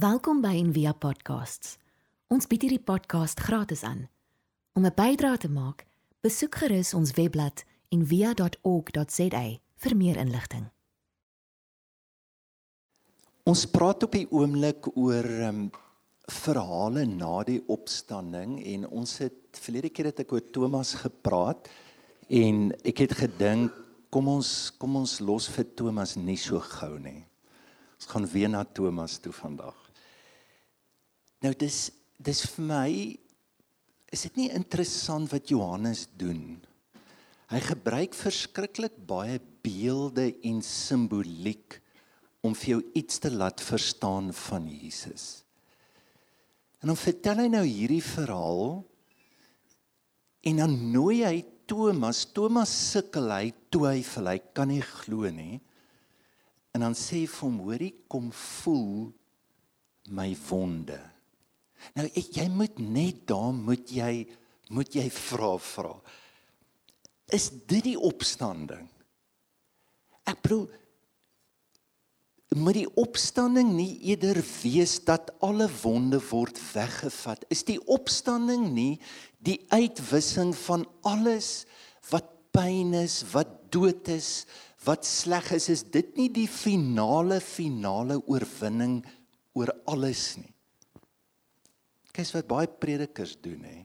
Welkom by Envia Podcasts. Ons bied hierdie podcast gratis aan. Om 'n bydrae te maak, besoek gerus ons webblad en via.org.za vir meer inligting. Ons praat op die oomblik oor um, verhale na die opstanding en ons het verlede keer het ek oor Thomas gepraat en ek het gedink kom ons kom ons los vir Thomas nie so gou nie. Ons gaan weer na Thomas toe vandag. Nou dis dis vir my is dit nie interessant wat Johannes doen. Hy gebruik verskriklik baie beelde en simboliek om vir jou iets te laat verstaan van Jesus. En dan vertel hy nou hierdie verhaal en dan nooi hy Thomas, Thomas sukkel hy twyfel, hy kan nie glo nie. En dan sê hy vir hom, hoorie, kom voel my wonde. Nou ek, jy moet net daar moet jy moet jy vra vra. Is dit die opstanding? Ek bedoel moet die opstanding nie eerder wees dat alle wonde word weggevat? Is die opstanding nie die uitwissing van alles wat pyn is, wat dood is, wat sleg is? Is dit nie die finale finale oorwinning oor alles nie? Kyk wat baie predikers doen hè.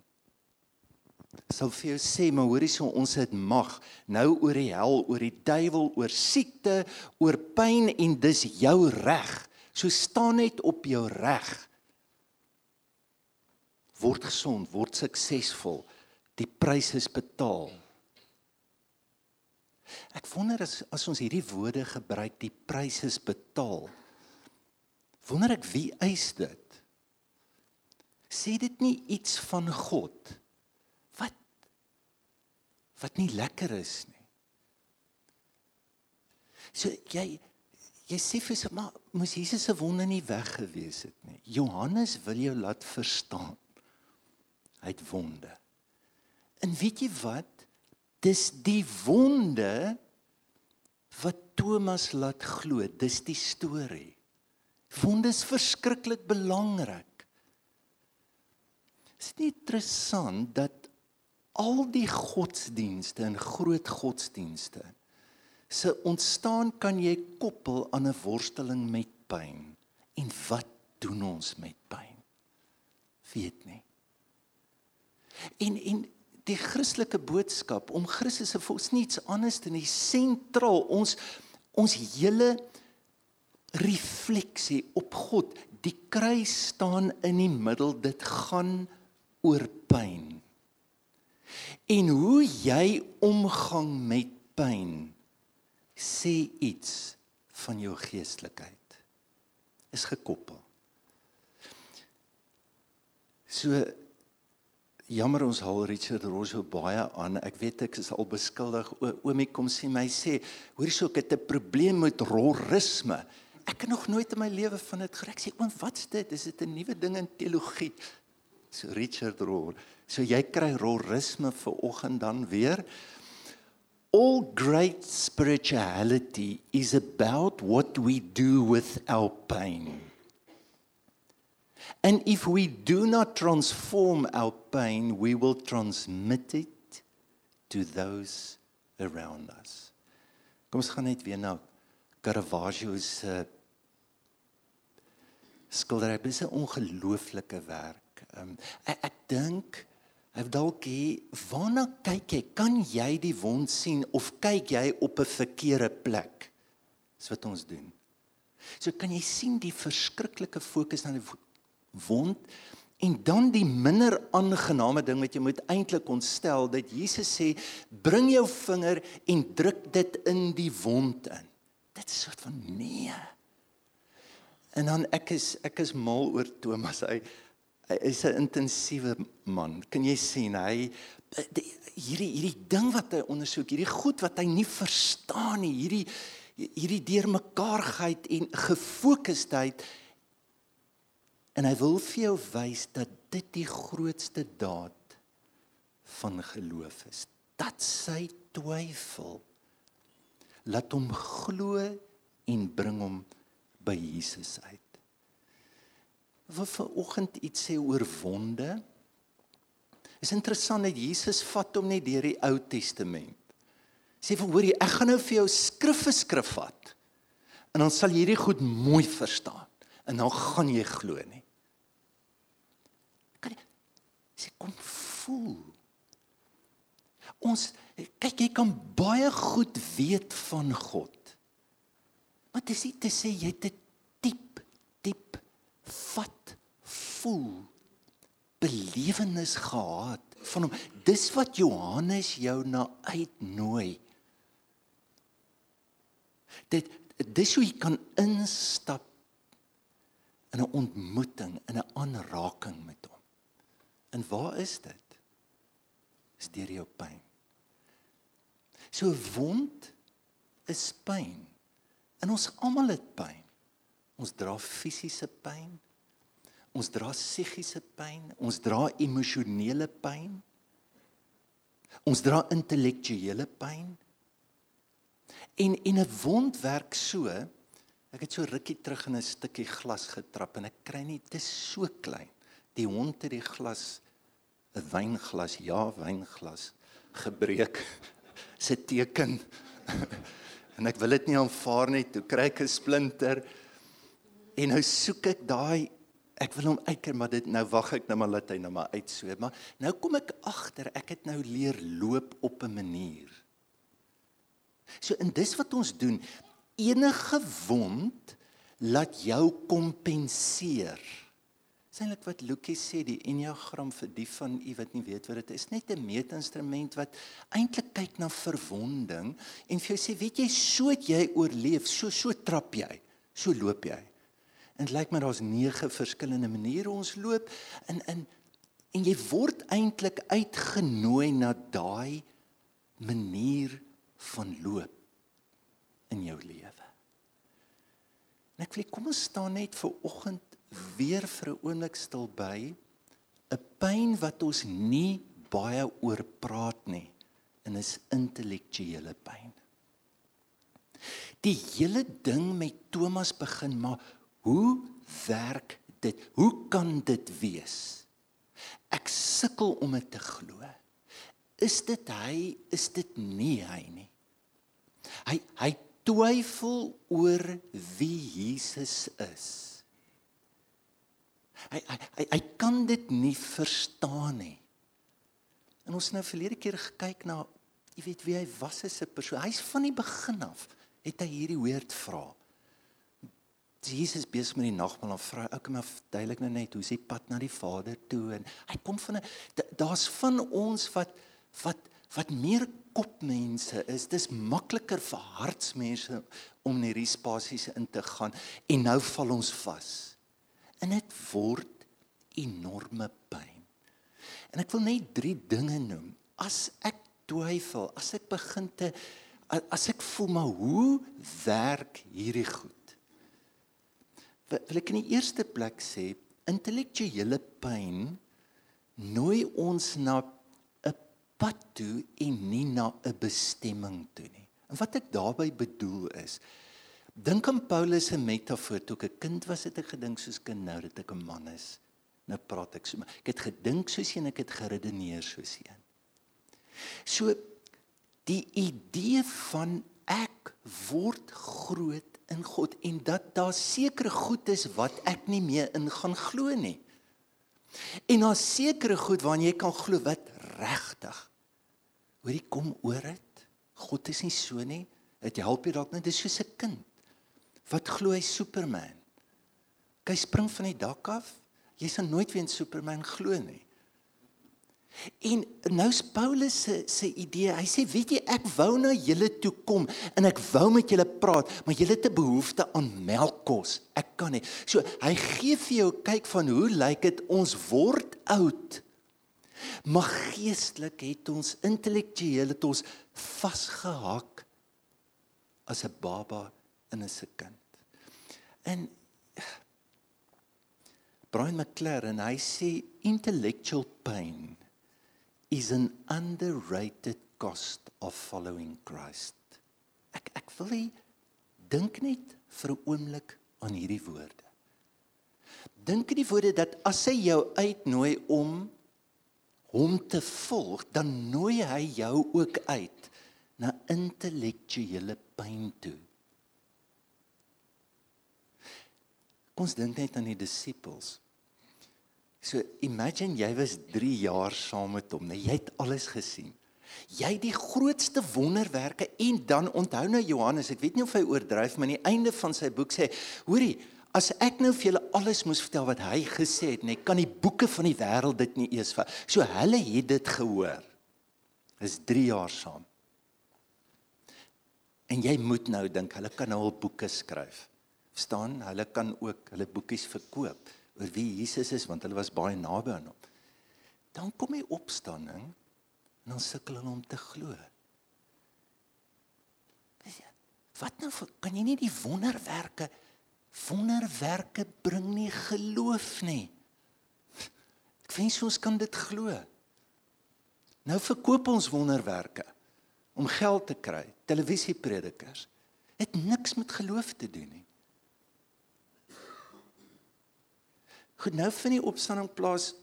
Sal vir jou sê, maar hoorie so ons het mag nou oor die hel, oor die duiwel, oor siekte, oor pyn en dis jou reg. So staan net op jou reg. Word gesond, word suksesvol. Die prys is betaal. Ek wonder as as ons hierdie woorde gebruik, die prys is betaal. Wonder ek wie eis dit? Sê dit nie iets van God wat wat nie lekker is nie. So jy jy sê vir sy maar moes Jesus se wonde nie weg gewees het nie. Johannes wil jou laat verstaan. Hy het wonde. En weet jy wat? Dis die wonde wat Thomas laat glo. Dis die storie. Wonde is verskriklik belangrik. Is dit interessant dat al die godsdienste en groot godsdienste se ontstaan kan jy koppel aan 'n worsteling met pyn. En wat doen ons met pyn? Weet nie. En en die Christelike boodskap om Christus se volks niets anders te nie sentraal ons ons hele refleksie op God. Die kruis staan in die middel. Dit gaan oor pyn. En hoe jy omgang met pyn sê iets van jou geestelikheid. Is gekoppel. So jammer ons haal Richard Rosso baie aan. Ek weet ek is al beskuldig. Oomie kom sien my sê, hoor hierso ek het 'n probleem met rorisme. Ek het nog nooit in my lewe van dit gehoor. Ek sê oom, wat's dit? Is dit 'n nuwe ding in teologie? Richard Rohr. So jy kry rorisme vir oggend dan weer. All great spirituality is about what we do with our pain. And if we do not transform our pain, we will transmit it to those around us. Kom ons gaan net weer na Caravaggio se skildery. Dit is 'n ongelooflike werk. Ehm um, ek, ek dink hy dalk hier waarna kyk jy? Kan jy die wond sien of kyk jy op 'n verkeerde plek? Dis wat ons doen. So kan jy sien die verskriklike fokus na die wond en dan die minder aangename ding wat jy moet eintlik ontstel dat Jesus sê bring jou vinger en druk dit in die wond in. Dit is soort van nee. En dan ek is ek is mal oor Thomas. Hy hy is 'n intensiewe man. Kan jy sien hy die, hierdie hierdie ding wat hy ondersoek, hierdie goed wat hy nie verstaan nie, hierdie hierdie deurmekaarheid en gefokusdheid en hy wil vir jou wys dat dit die grootste daad van geloof is. Dat sy twyfel laat hom glo en bring hom by Jesus uit. Wil vanoggend iets sê oor wonde. Is interessant dat Jesus vat hom net deur die Ou Testament. Sê vir hoorie, ek gaan nou vir jou skrif vir skrif vat. En dan sal jy hierdie goed mooi verstaan en dan gaan jy glo nie. Kan jy sê kom voel. Ons kyk jy kan baie goed weet van God. Dit is nie te sê jy het 'n vat voel belewenis gehad van hom. Dis wat Johannes jou na uitnooi. Dit dis hoe jy kan instap in 'n ontmoeting, in 'n aanraking met hom. En waar is dit? Is deur jou pyn. So wond is pyn. En ons almal het pyn. Ons dra fisiese pyn. Ons dra psigiese pyn, ons dra emosionele pyn. Ons dra intellektuele pyn. En en 'n wond werk so. Ek het so rukkie terug in 'n stukkie glas getrap en ek kry nie dit so klein. Die hond het die glas 'n wynglas, ja, wynglas gebreek se teken. en ek wil dit nie aanvaar nie. Toe kry ek 'n splinter. En nou soek ek daai ek wil hom uitker maar dit nou wag ek nou maar laat hy nou maar uitsweep maar nou kom ek agter ek het nou leer loop op 'n manier. So in dis wat ons doen. Enige wond laat jou kompenseer Seinlik wat Lukie sê die enneagram vir die van u wat nie weet wat dit is. Net 'n meetinstrument wat eintlik kyk na verwonding en vir jou sê weet jy so het jy oorleef so so trap jy so loop jy En dit lyk my daar's nege verskillende maniere ons loop in in en jy word eintlik uitgenooi na daai manier van loop in jou lewe. En ek wil kom ons staan net vir oggend weer vir 'n oomblik stil by 'n pyn wat ons nie baie oor praat nie en is intellektuele pyn. Die hele ding met Thomas begin maar Hoe werk dit? Hoe kan dit wees? Ek sukkel om dit te glo. Is dit hy? Is dit nie hy nie? Hy hy twyfel oor wie Jesus is. Hy hy hy, hy kan dit nie verstaan nie. En ons nou verlede keer gekyk na jy weet wie hy was as 'n persoon. Hy's van die begin af het hy hierdie weird vrae. Jesus besig met die nagmaal en vra ek hom verduidelik nou net hoe sy pad na die Vader toe en hy kom van 'n daar's van ons wat wat wat meer kopmense is. Dis makliker vir hartsmense om in hierdie spasies in te gaan en nou val ons vas. En dit word enorme pyn. En ek wil net drie dinge noem. As ek twyfel, as ek begin te as ek voel maar hoe werk hierdie goed? Wil ek in die eerste plek sê intellektuele pyn nooi ons na 'n pad toe en nie na 'n bestemming toe nie. En wat ek daarmee bedoel is dink aan Paulus se metafoor toe ek 'n kind was het ek gedink soos kind nou dat ek 'n man is. Nou praat ek so. Ek het gedink soos een ek het geredeneer soos een. So die idee van ek word groot in God en dat daar sekere goed is wat ek nie meer in gaan glo nie. En daar sekere goed waarna jy kan glo wat regtig. Hoorie kom oor dit. God is nie so nie. Dit help jy dalk net dis soos 'n kind. Wat glo hy Superman? Hy spring van die dak af. Jy sal nooit weer in Superman glo nie. En nou is Paulus se se idee. Hy sê, weet jy, ek wou na julle toe kom en ek wou met julle praat, maar julle het 'n behoefte aan melkkos. Ek kan nie. So, hy gee vir jou kyk van hoe lyk dit ons word oud. Maar geestelik het ons intellektueel het ons vasgehak as 'n baba in 'n se kind. En Brian McLaren, hy sê intellectual pain is an underrated cost of following Christ. Ek ek wil hê dink net vir 'n oomblik aan hierdie woorde. Dink aan die woorde dat as hy jou uitnooi om hom te volg, dan nooi hy jou ook uit na intellektuele pyn toe. Ons dink net aan die disippels. So imagine jy was 3 jaar saam met hom. Nou jy het alles gesien. Jy het die grootste wonderwerke en dan onthou nou Johannes, ek weet nie of hy oordryf, maar aan die einde van sy boek sê, hoorie, as ek nou vir julle alles moes vertel wat hy gesê het, nee, kan die boeke van die wêreld dit nie eers vat. So hulle het dit gehoor. Is 3 jaar saam. En jy moet nou dink, hulle kan nou al boeke skryf. Verstaan? Hulle kan ook hulle boekies verkoop oor wie Jesus is want hulle was baie naby aan hom. Dan kom hy opstanding en dan sukkel hulle om te glo. Wat nou kan jy nie die wonderwerke wonderwerke bring nie geloof nie. Ek wens ons kan dit glo. Nou verkoop ons wonderwerke om geld te kry. Televisiepredikers het niks met geloof te doen nie. Goed, nou vind die opstanding plaas.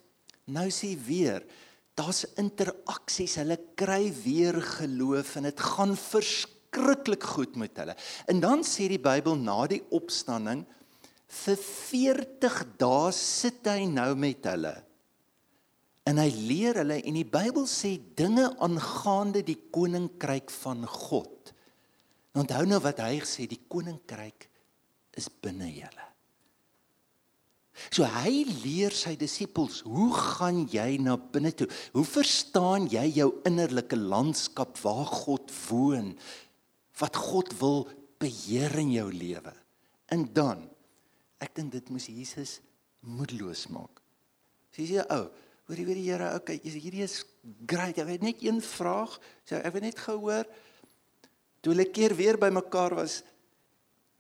Nou sê weer, daar's interaksies. Hulle kry weer geloof en dit gaan verskriklik goed met hulle. En dan sê die Bybel na die opstanding vir 40 dae sit hy nou met hulle. En hy leer hulle en die Bybel sê dinge aangaande die koninkryk van God. Onthou nou wat hy gesê, die koninkryk is binne julle. So hy leer sy disippels, hoe gaan jy na binne toe? Hoe verstaan jy jou innerlike landskap waar God woon? Wat God wil beheer in jou lewe? En dan ek dink dit moes Jesus moedeloos maak. Sê jy, "O, oh, hoor jy weer die Here, okay, hierdie is great. Ek het net een vraag. So ek het net gehoor toe hulle keer weer bymekaar was,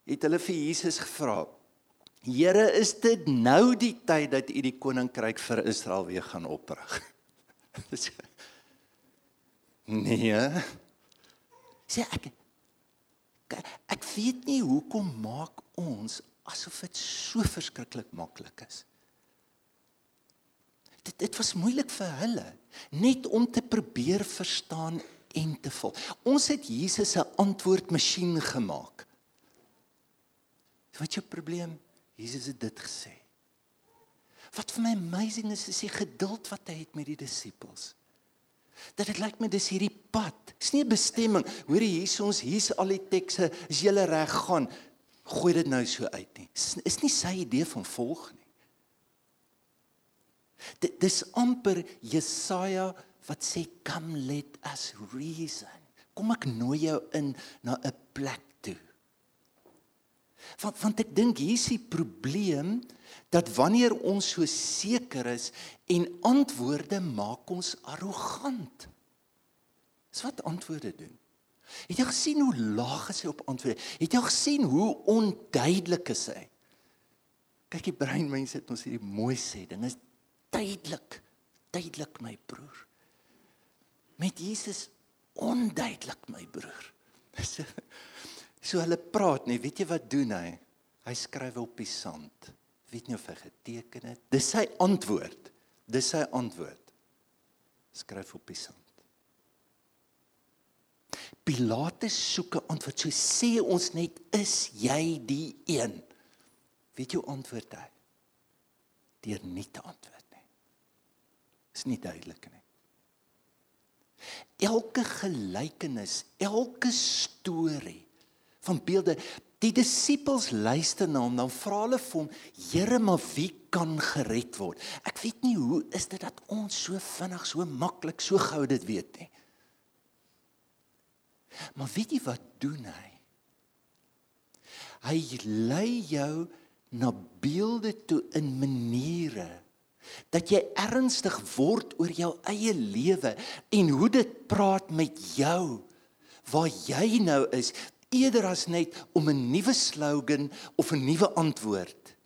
het hulle vir Jesus gevra, Here, is dit nou die tyd dat U die koninkryk vir Israel weer gaan oprig? nee. Sê ek ek weet nie hoekom maak ons asof dit so verskriklik maklik is. Dit dit was moeilik vir hulle net om te probeer verstaan en te volg. Ons het Jesus se antwoordmasjien gemaak. Wat is jou probleem? Jesus het dit gesê. Wat vir my amazing is is die geduld wat hy het met die disippels. Dat dit lyk my dis hierdie pad. Dis nie 'n bestemming. Hoorie hier ons hier's al die tekste, as jy reg gaan, gooi dit nou so uit nie. Is, is nie sy idee van volg nie. Dit dis amper Jesaja wat sê come let us reason. Kom ek nooi jou in na 'n plek Want want ek dink hier is die probleem dat wanneer ons so seker is en antwoorde maak ons arrogant. Dis wat antwoorde doen. Het jy gesien hoe laag is hy op antwoorde? Het jy gesien hoe onduidelik is hy? Kyk die breinmense het ons hierdie mooi sê, ding is duidelik. Duidelik my broer. Met Jesus onduidelik my broer. So hulle praat nie, weet jy wat doen hy? Hy skryf op die sand. Weet nie of hy geteken het. Dis sy antwoord. Dis sy antwoord. Skryf op die sand. Pilatus soek 'n antwoord. So sê ons net, is jy die een? Weet jy hoe antwoord hy? Deur nie te antwoord nie. Is nie duidelik nie. Elke gelykenis, elke storie van beelde. Die disippels luister na hom, dan vra hulle vir hom: "Here, maar wie kan gered word?" Ek weet nie hoe is dit dat ons so vinnig, so maklik, so gou dit weet nie. Maar weet jy wat doen hy? Hy lei jou na beelde toe in maniere dat jy ernstig word oor jou eie lewe en hoe dit praat met jou waar jy nou is eerder as net om 'n nuwe slogan of 'n nuwe antwoord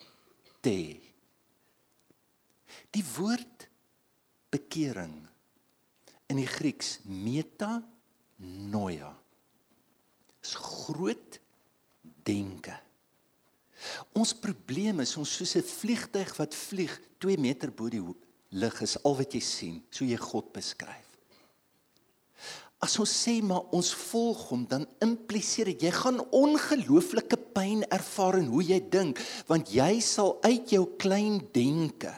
te hê. Die woord bekering in die Grieks meta noia is groot denke. Ons probleem is ons soos 'n vliegtyg wat vlieg 2 meter bo die lug is al wat jy sien, so jy God beskryf. As ons sê maar ons volg hom, dan impliseer dit jy gaan ongelooflike pyn ervaar in hoe jy dink, want jy sal uit jou klein denke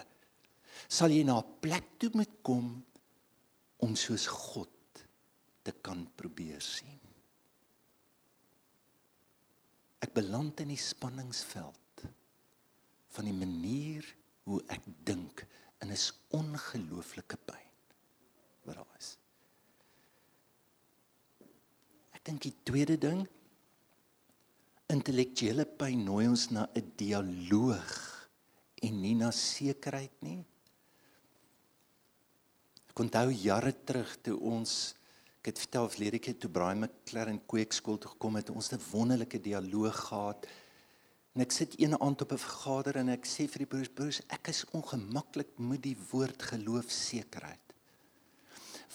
sal jy na 'n plek toe moet kom om soos God te kan probeer sien. Ek beland in die spanningsveld van die manier hoe ek dink en is ongelooflike pyn. Wat daar is. Ek dink die tweede ding intellektuele pyn nooi ons na 'n dialoog en nie na sekerheid nie onthou jare terug toe ons ek het vertel verlede keer toe Brian McLaren kweekskool toe gekom het, ons 'n wonderlike dialoog gehad. En ek sit een aand op 'n vergader en ek sê vir die broers, broers, ek is ongemaklik met die woord geloofsekerheid.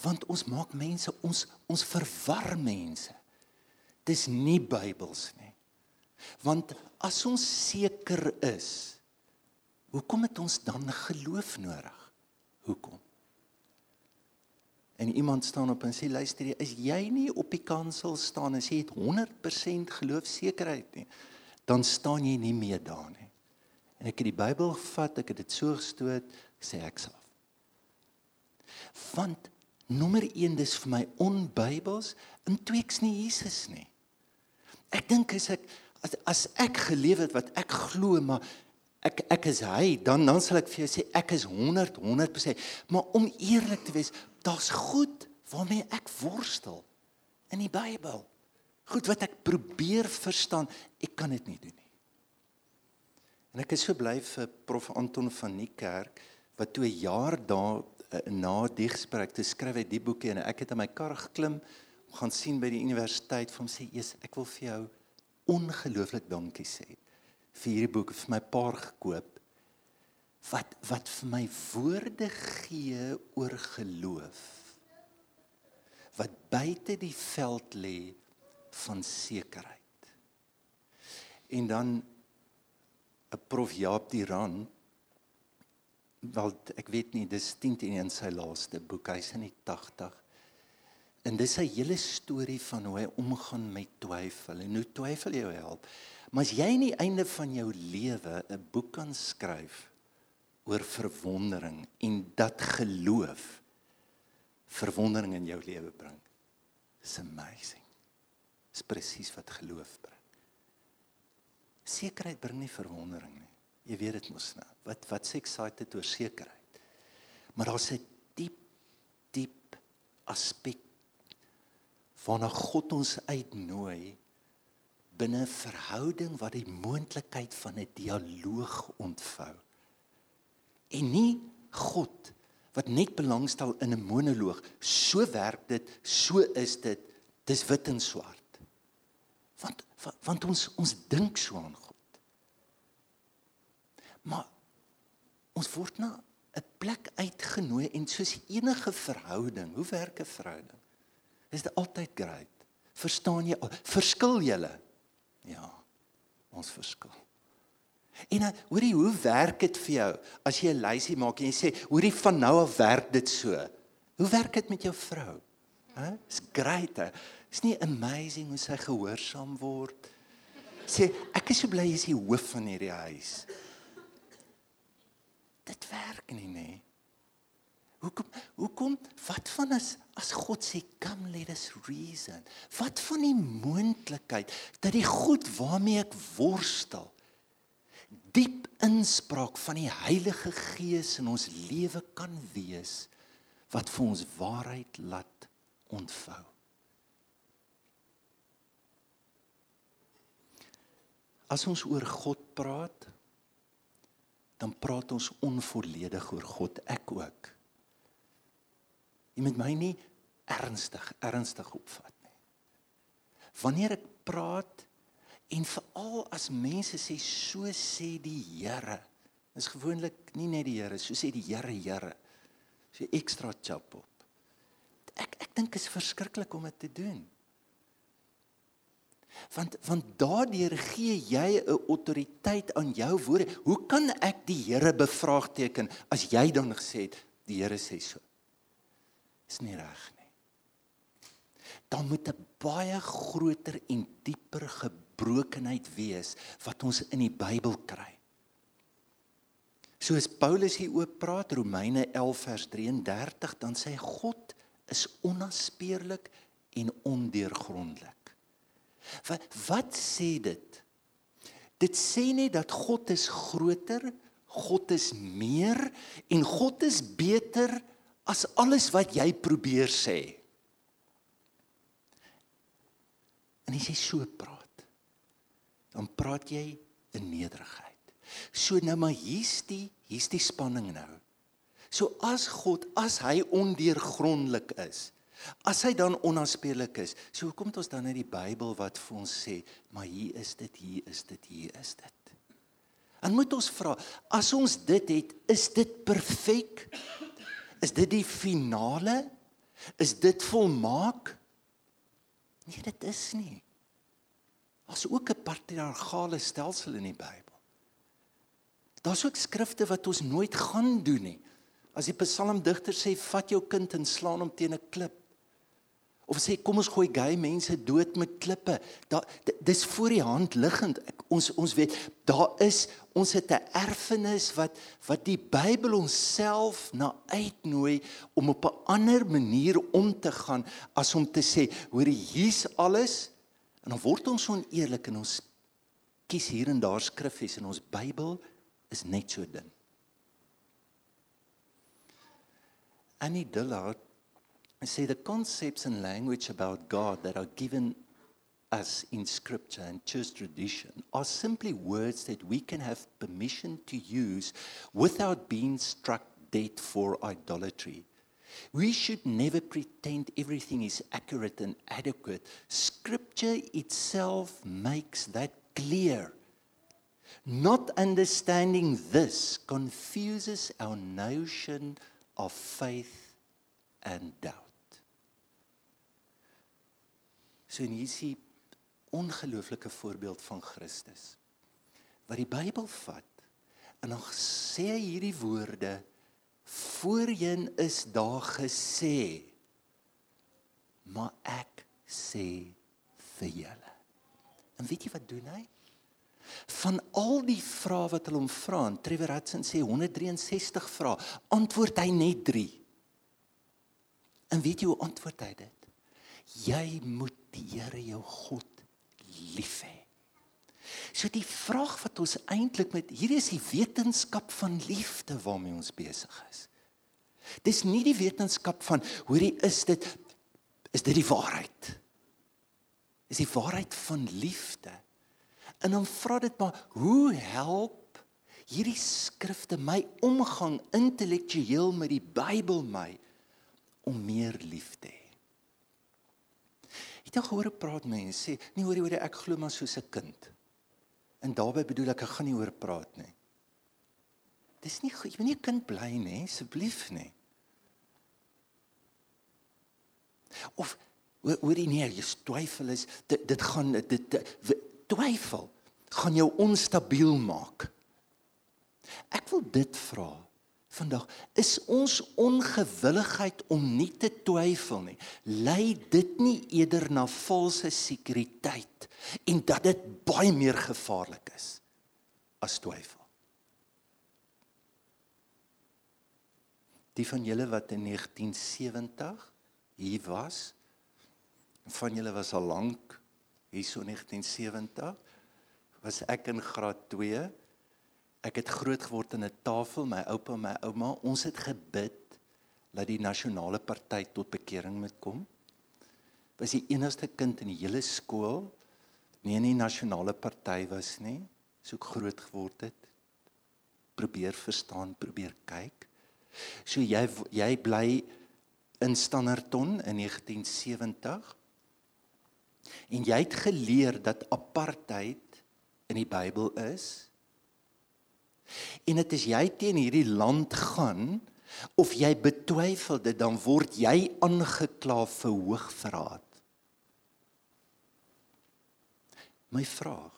Want ons maak mense ons ons verwar mense. Dis nie Bybels nie. Want as ons seker is, hoekom het ons dan geloof nodig? Hoekom? en iemand staan op en sê luister jy is jy nie op die kansel staan en sê het 100% geloofsekerheid nie dan staan jy nie meer daar nie en ek het die Bybel gevat ek het dit so gestoot sê ek self want nommer 1 dis vir my onbybels en tweeks nie Jesus nie. Ek dink as ek as, as ek geleef het wat ek glo maar ek ek is hy dan dan sal ek vir jou sê ek is 100 100% maar om eerlik te wees daar's goed waarmee ek worstel in die Bybel. Goed wat ek probeer verstaan ek kan dit nie doen nie. En ek is so bly vir prof Anton van die kerk wat toe 'n jaar daar na die gesprek te skryf het die boeke en ek het in my kar geklim gaan sien by die universiteit van sê eers ek wil vir jou ongelooflik dankie sê vir hierdie boek vir my paar gekoop. Wat wat vir my woorde gee oor geloof wat buite die veld lê van sekerheid. En dan 'n prof Jaap die Rand wel ek weet nie dis 10 teen in sy laaste boek hy's in die 80 en dis 'n hele storie van hoe hy omgaan met twyfel en hoe twyfel jou help Maar as jy aan die einde van jou lewe 'n boek kan skryf oor verwondering en dat geloof verwondering in jou lewe bring. It's amazing. Dis presies wat geloof bring. Sekerheid bring nie verwondering nie. Jy weet dit mos nou. Wat wat sê excited oor sekerheid? Maar daar's 'n diep diep aspek waarna God ons uitnooi binne 'n verhouding wat die moontlikheid van 'n dialoog ontvou. En nie God wat net belangstel in 'n monoloog. So werk dit, so is dit. Dis wit en swart. Want want ons ons dink so aan God. Maar ons word na 'n plek uitgenooi en soos enige verhouding, hoe werk 'n verhouding? Is dit altyd great? Verstaan jy? Verskil julle? Ja. Ons verskil. En dan hoorie, hoe werk dit vir jou as jy 'n lysie maak en jy sê, hoorie van nou af werk dit so. Hoe werk dit met jou vrou? Hæ? Dis great. Is nie amazing hoe sy gehoorsaam word? Sê, ek is so bly jy is die hoof van hierdie huis. Dit werk nie, nee. Hoekom hoekom wat van as as God sê come let us reason? Wat van die moontlikheid dat die goed waarmee ek worstel diep inspraak van die Heilige Gees in ons lewe kan wees wat vir ons waarheid laat ontvou. As ons oor God praat, dan praat ons onvolledig oor God, ek ook. Jy moet my nie ernstig ernstig opvat nie. Wanneer ek praat en veral as mense sê so sê die Here, is gewoonlik nie net die Here, so sê die Here Here. So ekstra chop op. Ek ek dink is verskriklik om dit te doen. Want want daardeur gee jy 'n autoriteit aan jou woorde. Hoe kan ek die Here bevraagteken as jy dan gesê het die Here sê so? Is nie reg nie. Dan moet 'n baie groter en dieper gebrokenheid wees wat ons in die Bybel kry. Soos Paulus hier oop praat Romeine 11 vers 33 dan sê God is onnaspeurlik en ondeurgrondelik. Wat wat sê dit? Dit sê net dat God is groter, God is meer en God is beter as alles wat jy probeer sê. En as jy so praat, dan praat jy in nederigheid. So nou maar hier's die hier's die spanning nou. So as God, as hy ondeurgrondelik is, as hy dan onaanspreeklik is, so hoekom het ons dan in die Bybel wat vir ons sê, maar hier is dit, hier is dit, hier is dit. En moet ons vra, as ons dit het, is dit perfek? Is dit die finale? Is dit volmaak? Nee, dit is nie. Daar's ook 'n patriargale stelsel in die Bybel. Daar's ook skrifte wat ons nooit gaan doen nie. As die psalmdigter sê vat jou kind en slaan hom teen 'n klip. Of sê kom ons gooi gay mense dood met klippe. Daar dis voor die hand liggend. Ons ons weet daar is ons het 'n erfenis wat wat die Bybel onsself na uitnooi om op 'n ander manier om te gaan as om te sê hoor hier's alles en dan word ons oneerlik en ons kies hier en daar skriffies in ons Bybel is net so dun. Annie Dillard say the concepts and language about God that are given us in scripture and church tradition are simply words that we can have permission to use without being struck dead for idolatry. We should never pretend everything is accurate and adequate. Scripture itself makes that clear. Not understanding this confuses our notion of faith and doubt. So hier is 'n ongelooflike voorbeeld van Christus wat die Bybel vat en dan sê hy hierdie woorde voorheen is daar gesê maar ek sê vir julle. En weet jy wat doen hy? Van al die vrae wat hulle hom vra, Trevor Hudson sê 163 vrae, antwoord hy net 3. En weet jy hoe antwoord hy dit? Jy moet die Here jou God lief hê. So die vraag wat ons eintlik met hierdie is die wetenskap van liefde waarmee ons besig is. Dis nie die wetenskap van hoorie is dit is dit die waarheid? Is die waarheid van liefde? En dan vra dit maar, hoe help hierdie skrifte my omgang intellektueel met die Bybel my om meer lief te hê? Het jy gehoor praat mense sê, nee hoor jy ek glo maar soos 'n kind. En daarbey bedoel ek ek gaan nie oor praat nie. Dis nie jy moet nie 'n kind bly nie, asseblief nie. Of hoor jy nie jy twyfel is dit dit gaan dit, dit twyfel gaan jou onstabiel maak. Ek wil dit vra vandag. Is ons ongewilligheid om nie te twyfel nie, lei dit nie eerder na valse sekuriteit en dat dit baie meer gevaarlik is as twyfel? Die van julle wat in 1970 hier was, van julle was al lank hier so 1970 was ek in graad 2. Ek het groot geword in 'n tafel, my oupa en my ouma, ons het gebid dat die nasionale party tot bekering moet kom. Was die enigste kind in die hele skool nie in die nasionale party was nie, so ek groot geword het. Probeer verstaan, probeer kyk. So jy jy bly in Standerton in 1970 en jy het geleer dat apartheid in die Bybel is. En dit is jy teen hierdie land gaan of jy betwyfel dit dan word jy aangekla vir hoogverraad. My vraag.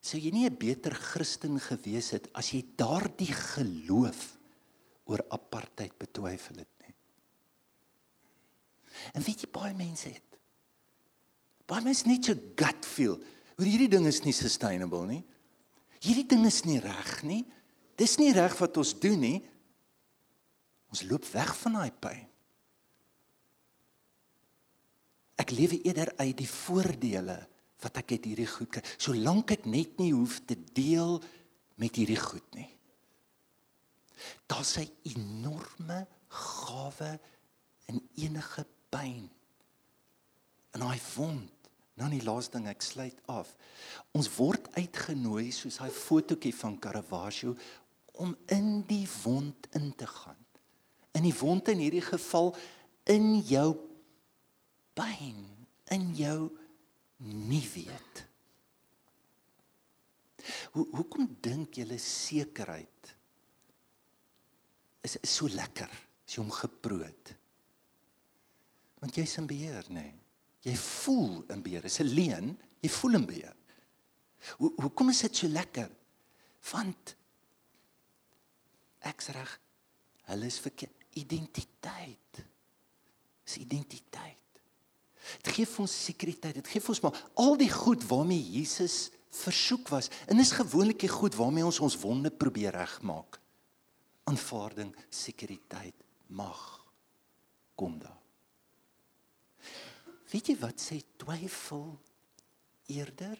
Sou jy nie 'n beter Christen gewees het as jy daardie geloof oor apartheid betwyfel het nie? En weet jy baie mense het. Baie mense net so gut feel. Hoor hierdie ding is nie sustainable nie. Hierdie ding is nie reg nie. Dis nie reg wat ons doen nie. Ons loop weg van daai pyn. Ek lewe eerder uit die voordele wat ek het hierdie goed kry, solank ek net nie hoef te deel met hierdie goed nie. Daar's 'n enorme gawe in enige pyn. In daai wond. Nou die laaste ding ek sluit af. Ons word uitgenooi soos daai fotootjie van Caravaggio om in die wond in te gaan. In die wond in hierdie geval in jou pyn, in jou nie weet. Hoe hoekom dink julle sekerheid is, is so lekker as jy hom geproot? Want jy's in beheer, nê? Nee. Jy voel in beheer. Dis 'n leuen, jy voel in beheer. Hoe hoekom is dit so lekker? Want ek's reg. Hulle is verkeerd. Identiteit. Dis identiteit. Dit gee vir ons sekuriteit. Dit gee vir ons maar al die goed waarmee Jesus versoek was. En dis gewoonlik die goed waarmee ons ons wonde probeer regmaak. Aanvaarding, sekuriteit, mag kom daar. Weet jy wat sê twyfel eerder?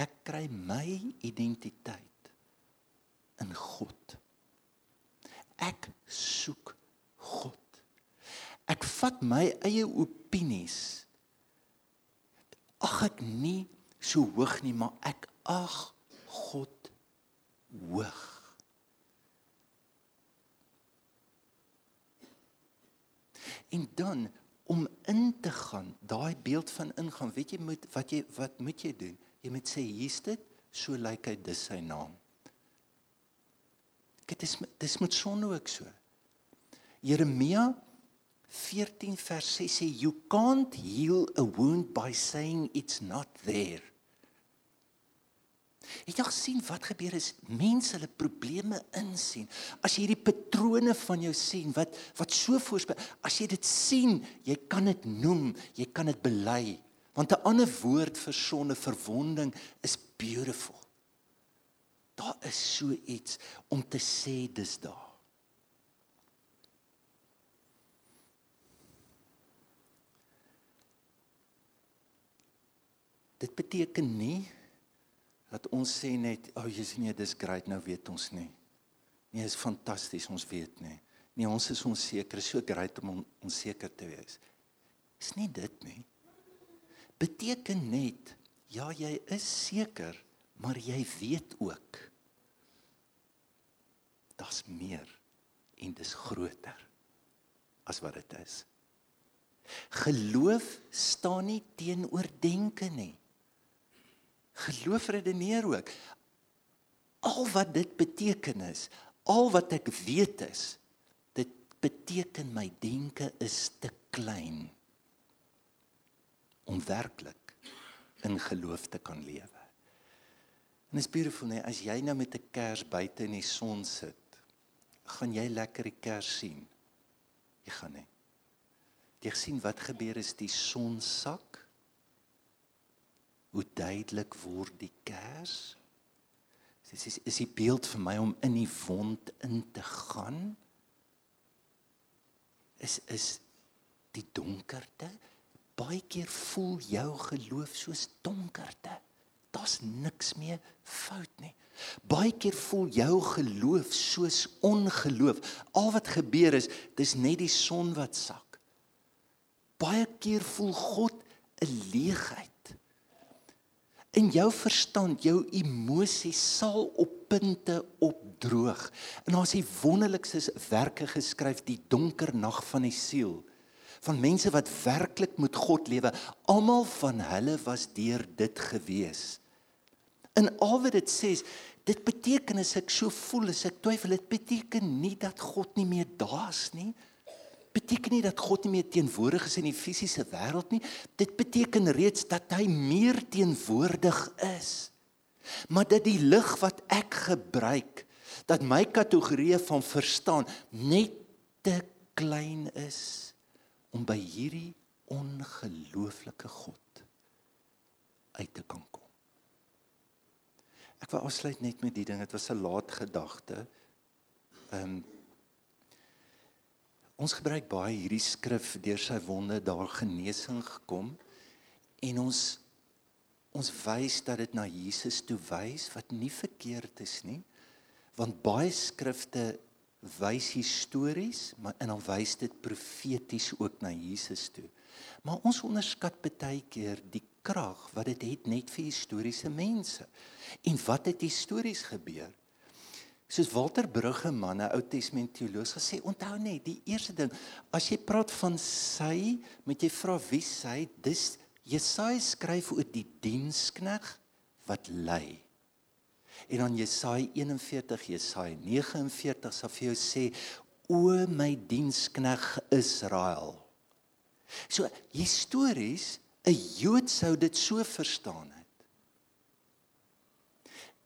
Ek kry my identiteit in God. Ek soek God. Ek vat my eie opinies. Ag ek nie so hoog nie, maar ek ag God hoog. En dan om in te gaan, daai beeld van ingaan, weet jy moet wat jy wat moet jy doen? Jy moet sê hier's dit, so lyk hy dis sy naam. Dit is dis met son ook so. Jeremia 14 vers 6 sê you can't heal a wound by saying it's not there. Het gesien wat gebeur is mense hulle probleme insien. As jy hierdie patrone van jou sien wat wat so voorspel, as jy dit sien, jy kan dit noem, jy kan dit bely. Want 'n ander woord vir sonde verwonding is beautiful. Daar is so iets om te sê dis daar. Dit beteken nie dat ons sê net, "O, oh, jy's nee, dis great, nou weet ons nie." Nee, is fantasties, ons weet nie. Nee, ons is onseker, so great om onseker te wees. Is nie dit nie. Beteken net, ja, jy is seker, maar jy weet ook daar's meer en dis groter as wat dit is. Geloof staan nie teenoor denke nie. Geloof redeneer ook. Al wat dit beteken is, al wat ek weet is, dit beteken my denke is te klein om werklik in geloof te kan lewe. En is beautiful nee, as jy nou met 'n kers buite in die son sit, gaan jy lekker die kers sien. Jy gaan nie. Jy sien wat gebeur as die son sak hoe duidelik word die kers. Dit is is die beeld vir my om in die wond in te gaan. Is is die donkerte baie keer voel jou geloof soos donkerte. Daar's niks meer fout nie. Baie keer voel jou geloof soos ongeloof. Al wat gebeur is, dis net die son wat sak. Baie keer voel God 'n leegheid in jou verstand, jou emosies sal op punte opdroog. En daar's die wonderlikste werke geskryf, die donker nag van die siel van mense wat werklik met God lewe. Almal van hulle was deur dit gewees. In al wat dit sê, dit beteken as ek so voel, as ek twyfel, dit beteken nie dat God nie meer daar's nie. Beteken nie dat God nie meer teenwoordig is in die fisiese wêreld nie. Dit beteken reeds dat hy meer teenwoordig is. Maar dat die lig wat ek gebruik, dat my kategorie van verstaan net te klein is om by hierdie ongelooflike God uit te kan kom. Ek wil afsluit net met die ding, dit was 'n laat gedagte. Ehm um, Ons gebruik baie hierdie skrif deur sy wonde daar genesing gekom en ons ons wys dat dit na Jesus toe wys wat nie verkeerd is nie want baie skrifte wys histories maar en dan wys dit profeties ook na Jesus toe. Maar ons onderskat baie keer die krag wat dit het net vir historiese mense. En wat het histories gebeur? Soos Walter Bruggeman, 'n Ou Testament teoloog, gesê, onthou net, die eerste ding, as jy praat van sy, moet jy vra wie sy, dis Jesaja skryf oor die dienskneg wat lei. En dan Jesaja 41, Jesaja 49 sal vir jou sê, o my dienskneg Israel. So histories 'n Jood sou dit so verstaan het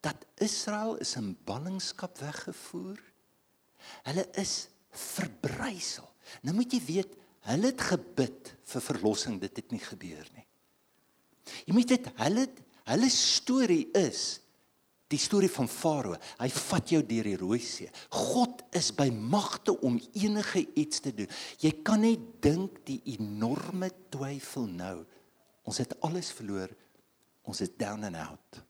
dat Israel is in ballingskap weggevoer. Hulle is verbrysel. Nou moet jy weet, hulle het gebid vir verlossing, dit het nie gebeur nie. Jy moet dit hulle hulle storie is die storie van Farao. Hy vat jou deur die Rooi See. God is by magte om enige iets te doen. Jy kan net dink die enorme twyfel nou. Ons het alles verloor. Ons is down and out.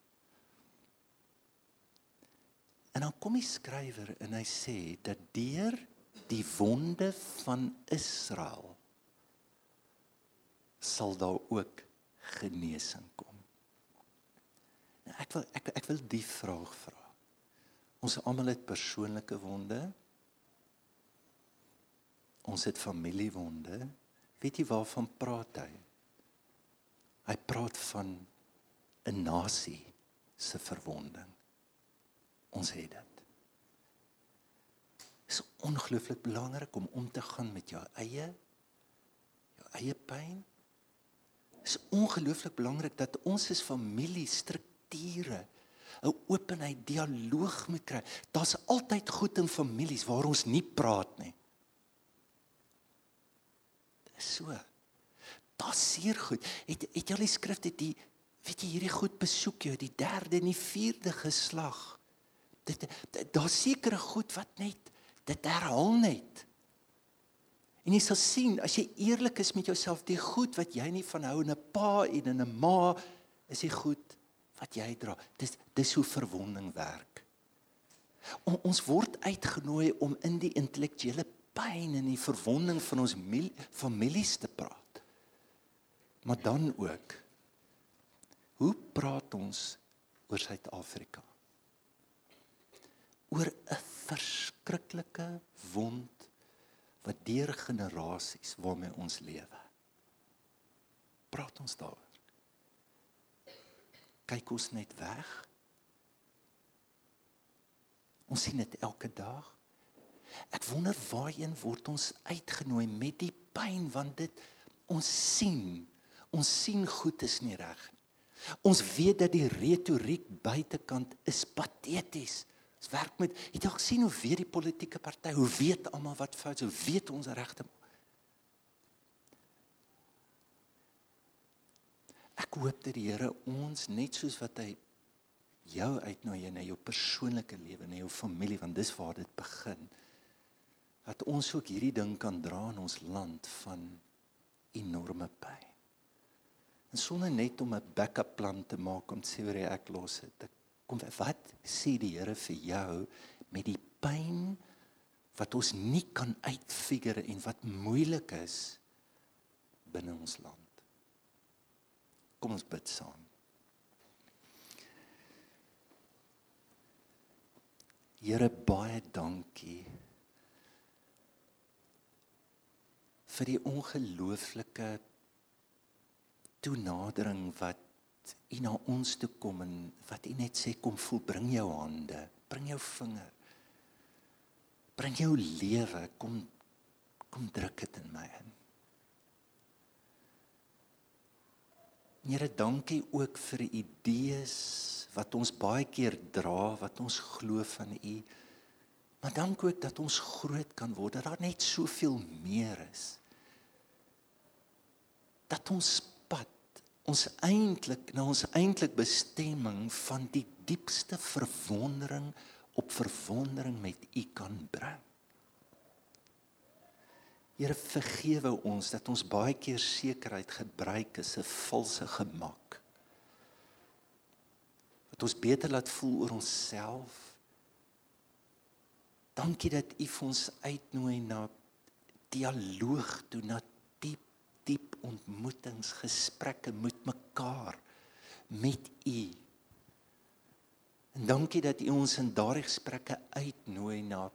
En dan kom die skrywer en hy sê dat deur die wonde van Israel sal daar ook genesing kom. Nou ek wil ek ek wil die vraag vra. Ons almal het persoonlike wonde. Ons het familiewonde. Weet jy waarvan praat hy? Hy praat van 'n nasie se verwonding. Ons het dit. Dit is ongelooflik belangrik om om te gaan met jou eie jou eie pyn. Dit is ongelooflik belangrik dat ons as familie strukture 'n openheid dialoog moet kry. Daar's altyd goed in families waar ons nie praat nie. Dis so. Daar's seer goed. Het het jy al die skrifte die weet jy hierdie goed besoek jou die derde en die vierde geslag dit daar sekere goed wat net dit herhaal net. En jy sal sien as jy eerlik is met jouself, die goed wat jy nie van hou in 'n pa en in 'n ma is die goed wat jy dra. Dis dis hoe verwonding werk. On, ons word uitgenooi om in die intellektuele pyn en die verwonding van ons families te praat. Maar dan ook hoe praat ons oor Suid-Afrika? Oor 'n verskriklike wond wat deur generasies waarmee ons lewe. Praat ons daaroor. Kyk ons net weg. Ons sien dit elke dag. Ek wonder waarheen word ons uitgenooi met die pyn want dit ons sien ons sien goed is nie reg nie. Ons weet dat die retoriek buitekant is pateties. Ons werk met het jy gesien hoe weet die politieke party, hoe weet almal wat fout is, hoe weet ons regte Ek hoop dat die Here ons net soos wat hy jou uitnooi in jou persoonlike lewe, in jou familie, want dis waar dit begin. Dat ons ook hierdie ding kan dra in ons land van enorme pyn. En sonder net om 'n backup plan te maak om te sê hoe ek los dit. Ek Kom wat sê die Here vir jou met die pyn wat ons nie kan uitfigure en wat moeilik is binne ons land. Kom ons bid saam. Here baie dankie vir die ongelooflike toenadering wat u na ons toe kom en wat u net sê kom voel bring jou hande bring jou vinger bring jou lewe kom Kom druk dit in my in. Here, dankie ook vir idees wat ons baie keer dra, wat ons glo van U. Maar dankie ook dat ons groot kan word, dat daar net soveel meer is. Dat ons ons eintlik na ons eintlik bestemming van die diepste verwondering op verwondering met U kan bring. Here vergewe ons dat ons baie keer sekerheid gebruik as 'n valse gemak. Dat ons beter laat voel oor onsself. Dankie dat U ons uitnooi na dialoog toe na diep diep ontmoetings, gesprekke met mekaar met U. En dankie dat U ons in daardie gesprekke uitnooi na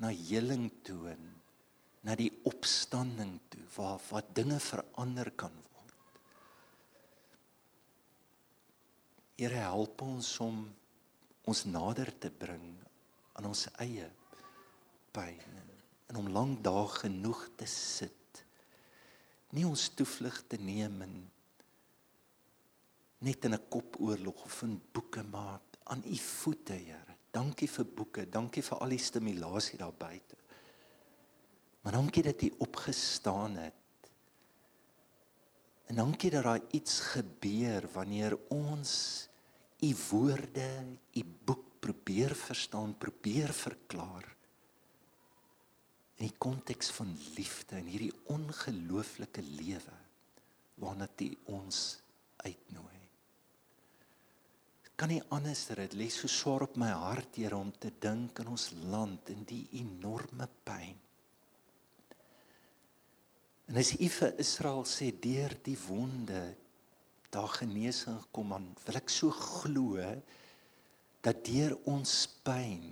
na heling toe en na die opstanding toe waar waar dinge verander kan word. Here help ons om ons nader te bring aan ons eie pyn en om lank dae genoeg te sit. Nie ons toevlug te neem in net in 'n kopoorlog of in boeke maar aan u voete, Here. Dankie vir boeke, dankie vir al die stimulasie daar buite. Maar dankie dat jy opgestaan het. En dankie dat daar iets gebeur wanneer ons u woorde, u boek probeer verstaan, probeer verklaar. In die konteks van liefde en hierdie ongelooflike lewe waarna jy ons uitnooi. Kan nie anders dit lê so swaar op my hart hier om te dink aan ons land en die enorme pyn En as u vir Israel sê deur die wonde daar genesing kom aan, wil ek so glo dat deur ons pyn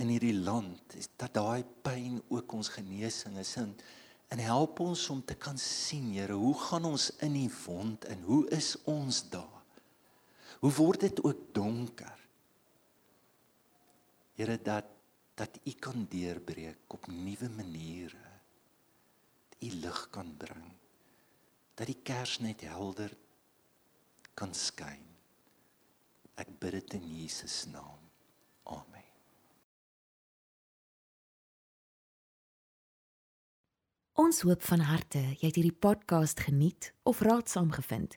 in hierdie land is dat daai pyn ook ons genesing is en en help ons om te kan sien Here, hoe gaan ons in die wond en hoe is ons daar? Hoe word dit ook donker? Here dat dat u kan deurbreek op nuwe maniere u lig kan bring. Dat die kers net helder kan skyn. Ek bid dit in Jesus naam. Amen. Ons hoop van harte jy het hierdie podcast geniet of raadsaam gevind.